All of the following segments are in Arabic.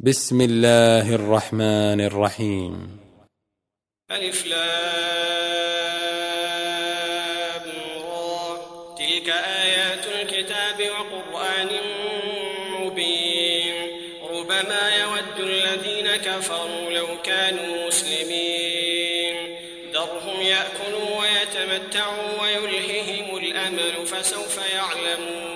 بسم الله الرحمن الرحيم. ألف تلك آيات الكتاب وقرآن مبين. ربما يود الذين كفروا لو كانوا مسلمين. ذرهم يأكلوا ويتمتعوا ويلههم الأمل فسوف يعلمون.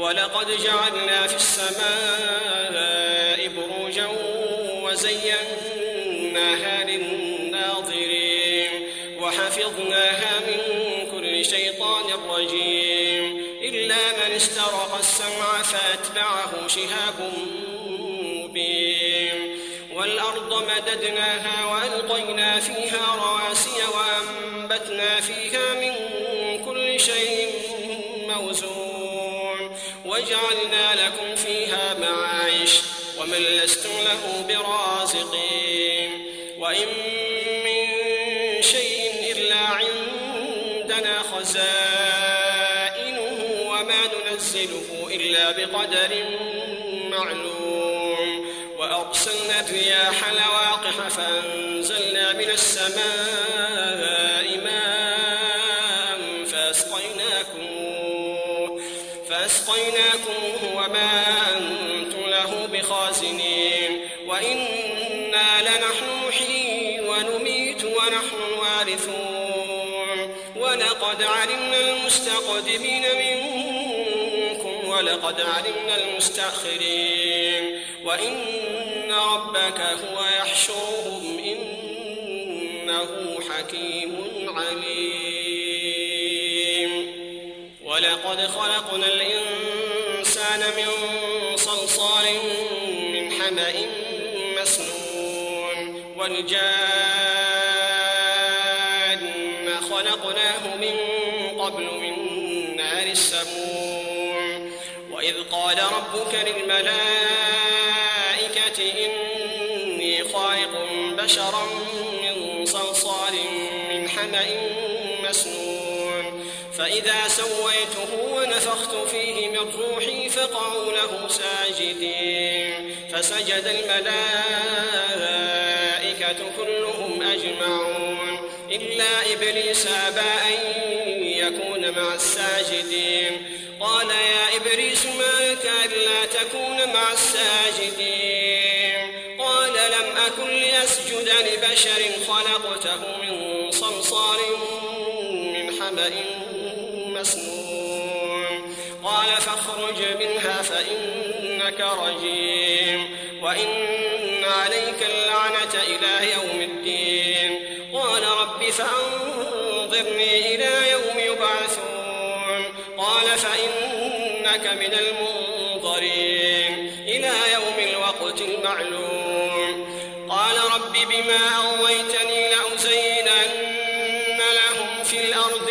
ولقد جعلنا في السماء بروجا وزيناها للناظرين وحفظناها من كل شيطان رجيم إلا من استرق السمع فأتبعه شهاب مبين والأرض مددناها وألقينا فيها رواسي وأنبتنا فيها من كل شيء موزون وجعلنا لكم فيها معايش ومن لستم له برازقين وإن من شيء إلا عندنا خزائنه وما ننزله إلا بقدر معلوم وأرسلنا الرياح لواقح فأنزلنا من السماء ماء له بخازنين وإنا لنحن نحيي ونميت ونحن الوارثون ولقد علمنا المستقدمين منكم ولقد علمنا المستأخرين. وإن ربك هو يحشرهم إنه حكيم عليم. ولقد خلقنا الإنسان من صلصال حمأ مسنون والجان خلقناه من قبل من نار السموم وإذ قال ربك للملائكة إني خالق بشرا من صلصال من حمأ مسنون فإذا سويته ونفخت فيه من روحي فقعوا له ساجدين. فسجد الملائكة كلهم أجمعون. إلا إبليس أبى أن يكون مع الساجدين. قال يا إبليس ما لك ألا تكون مع الساجدين؟ قال لم أكن لأسجد لبشر خلقته من صلصال من حمأ مسنون قال فاخرج منها فإنك رجيم. وإن عليك اللعنة إلى يوم الدين. قال رب فأنظرني إلى يوم يبعثون. قال فإنك من المنظرين. إلى يوم الوقت المعلوم. قال رب بما أغويتني لأزينن لهم في الأرض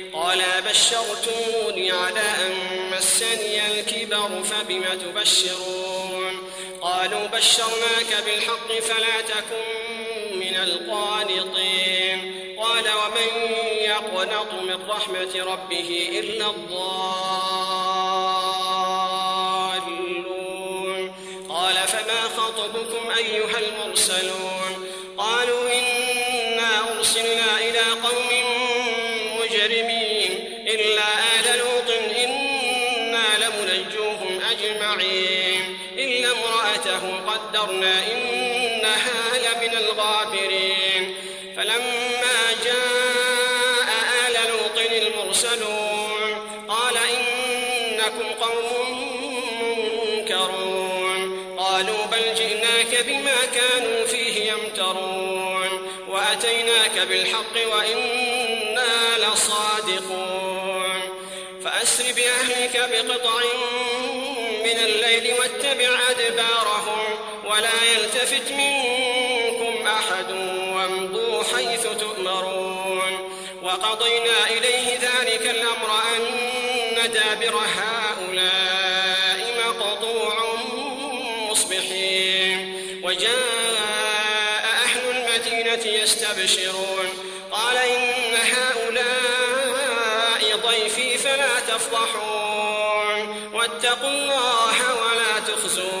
بشرتموني على أن مسني الكبر فبم تبشرون قالوا بشرناك بالحق فلا تكن من القانطين قال ومن يقنط من رحمة ربه إلا الضالون قال فما خطبكم أيها المرسلون قالوا إنا أرسلنا قدرنا إنها لمن الغابرين فلما جاء آل لوط المرسلون قال إنكم قوم منكرون. قالوا بل جئناك بما كانوا فيه يمترون. وأتيناك بالحق وإنا لصادقون. فأسر بأهلك بقطع من الليل واتبع أدبارهم ولا يلتفت منكم أحد وامضوا حيث تؤمرون. وقضينا إليه ذلك الأمر أن دابر هؤلاء مقطوع مصبحين. وجاء أهل المدينة يستبشرون. قال إن هؤلاء ضيفي فلا تفضحون. واتقوا الله ولا تخزون.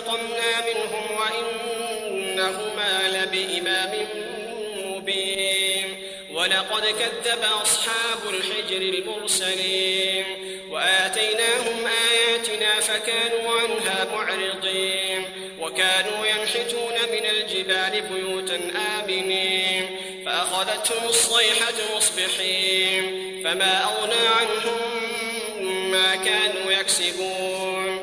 فانتقمنا منهم وإنهما لبإمام مبين ولقد كذب أصحاب الحجر المرسلين وآتيناهم آياتنا فكانوا عنها معرضين وكانوا ينحتون من الجبال بيوتا آمنين فأخذتهم الصيحة مصبحين فما أغنى عنهم ما كانوا يكسبون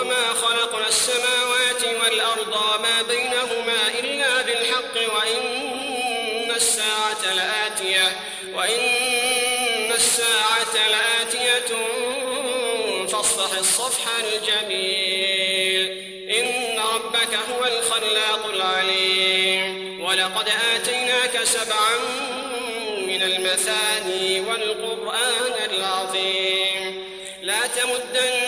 وما خلقنا السماوات والأرض وما بينهما إلا بالحق وإن الساعة لآتية وإن الساعة لآتية فاصفح الصفح الجميل إن ربك هو الخلاق العليم ولقد آتيناك سبعا من المثاني والقرآن العظيم لا تمدن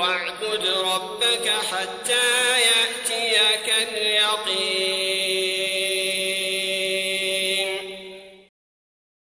واعبد ربك حتى يأتيك اليقين.